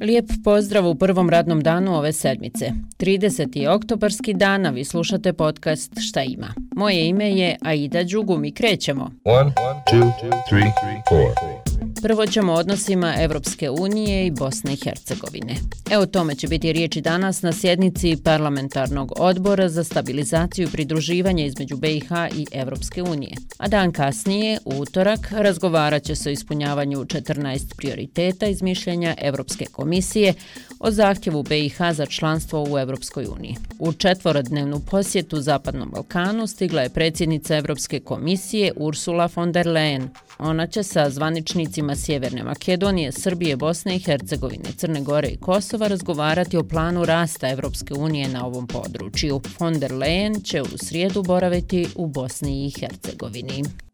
Lijep pozdrav u prvom radnom danu ove sedmice. 30. oktobarski dan, a vi slušate podcast Šta ima. Moje ime je Aida Đugum i krećemo. 1, 2, 3, 4. Prvo ćemo odnosima Evropske unije i Bosne i Hercegovine. Evo tome će biti riječi danas na sjednici Parlamentarnog odbora za stabilizaciju i pridruživanje između BiH i Evropske unije. A dan kasnije, u utorak, razgovarat će se o ispunjavanju 14 prioriteta iz mišljenja Evropske komisije o zahtjevu BiH za članstvo u Evropskoj uniji. U četvorodnevnu posjetu Zapadnom Balkanu stigla je predsjednica Evropske komisije Ursula von der Leyen. Ona će sa zvaničnicima Sjeverne Makedonije, Srbije, Bosne i Hercegovine, Crne Gore i Kosova razgovarati o planu rasta Evropske unije na ovom području. Von der Leyen će u srijedu boraviti u Bosni i Hercegovini.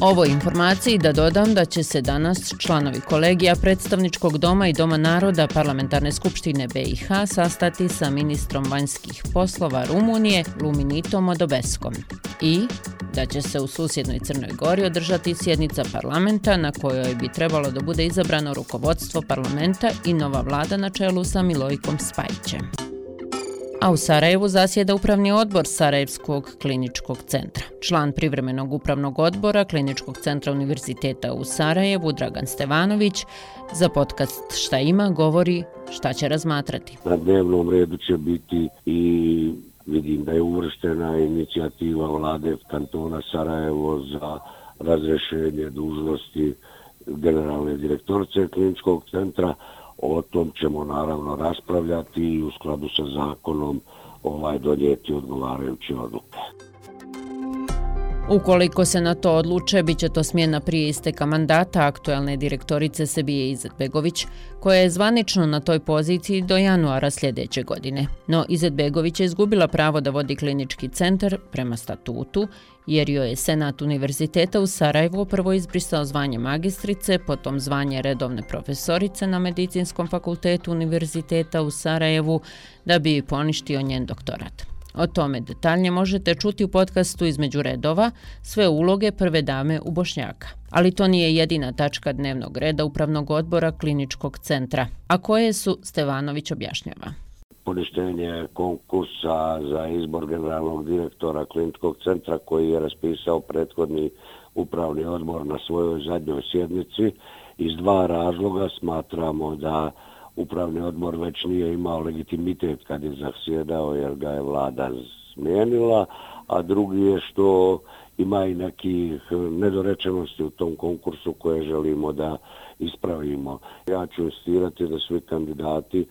Ovo informaciji da dodam da će se danas članovi kolegija predstavničkog doma i doma naroda parlamentarne skupštine BiH sastati sa ministrom vanjskih poslova Rumunije Luminitom Odobeskom i da će se u susjednoj Crnoj Gori održati sjednica parlamenta na kojoj bi trebalo da bude izabrano rukovodstvo parlamenta i nova vlada na čelu sa Milojkom Spajićem. A u Sarajevu zasjeda upravni odbor Sarajevskog kliničkog centra. Član privremenog upravnog odbora kliničkog centra Univerziteta u Sarajevu, Dragan Stevanović, za podcast Šta ima govori šta će razmatrati. Na dnevnom redu će biti i vidim da je uvrštena inicijativa vlade kantona Sarajevo za razrešenje dužnosti generalne direktorice kliničkog centra, O tom ćemo naravno raspravljati i u skladu sa zakonom ovaj donijeti odgovarajuće odluke. Ukoliko se na to odluče, bit će to smjena prije isteka mandata aktuelne direktorice Sebije Izetbegović, koja je zvanično na toj poziciji do januara sljedeće godine. No Izetbegović je izgubila pravo da vodi klinički centar prema statutu, jer joj je Senat Univerziteta u Sarajevu prvo izbrisao zvanje magistrice, potom zvanje redovne profesorice na Medicinskom fakultetu Univerziteta u Sarajevu, da bi poništio njen doktorat. O tome detaljnje možete čuti u podcastu između redova sve uloge prve dame u Bošnjaka. Ali to nije jedina tačka dnevnog reda Upravnog odbora kliničkog centra, a koje su Stevanović objašnjava. Poništenje konkursa za izbor generalnog direktora kliničkog centra koji je raspisao prethodni upravni odbor na svojoj zadnjoj sjednici. Iz dva razloga smatramo da upravni odbor već nije imao legitimitet kad je zasjedao jer ga je vlada smijenila, a drugi je što ima i nekih eh, nedorečenosti u tom konkursu koje želimo da ispravimo. Ja ću insistirati da svi kandidati,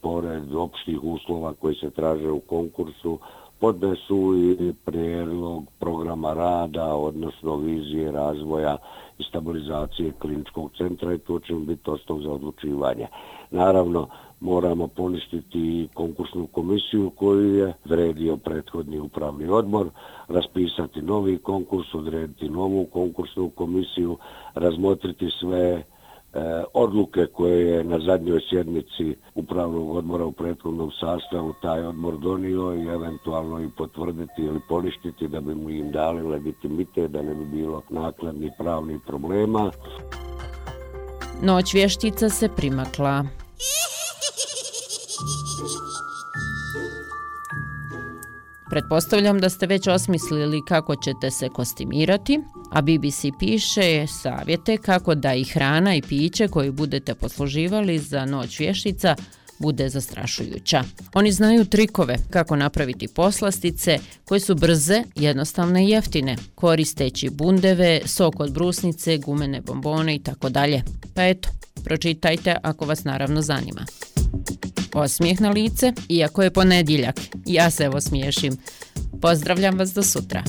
pored opštih uslova koji se traže u konkursu, podnesu i prijedlog programa rada, odnosno vizije razvoja i stabilizacije kliničkog centra i to će biti osnov za odlučivanje. Naravno, moramo poništiti konkursnu komisiju koju je vredio prethodni upravni odbor, raspisati novi konkurs, odrediti novu konkursnu komisiju, razmotriti sve E, odluke koje je na zadnjoj sjednici upravnog odmora u prethodnom sastavu taj odmor donio i eventualno i potvrditi ili poništiti da bi mu im dali legitimite, da ne bi bilo nakladni pravni problema. Noć vještica se primakla. Pretpostavljam da ste već osmislili kako ćete se kostimirati, a BBC piše savjete kako da i hrana i piće koju budete posluživali za noć vještica bude zastrašujuća. Oni znaju trikove kako napraviti poslastice koje su brze, jednostavne i jeftine, koristeći bundeve, sok od brusnice, gumene bombone i tako dalje. Pa eto, pročitajte ako vas naravno zanima osmijeh na lice, iako je ponedjeljak. Ja se evo smiješim. Pozdravljam vas do sutra.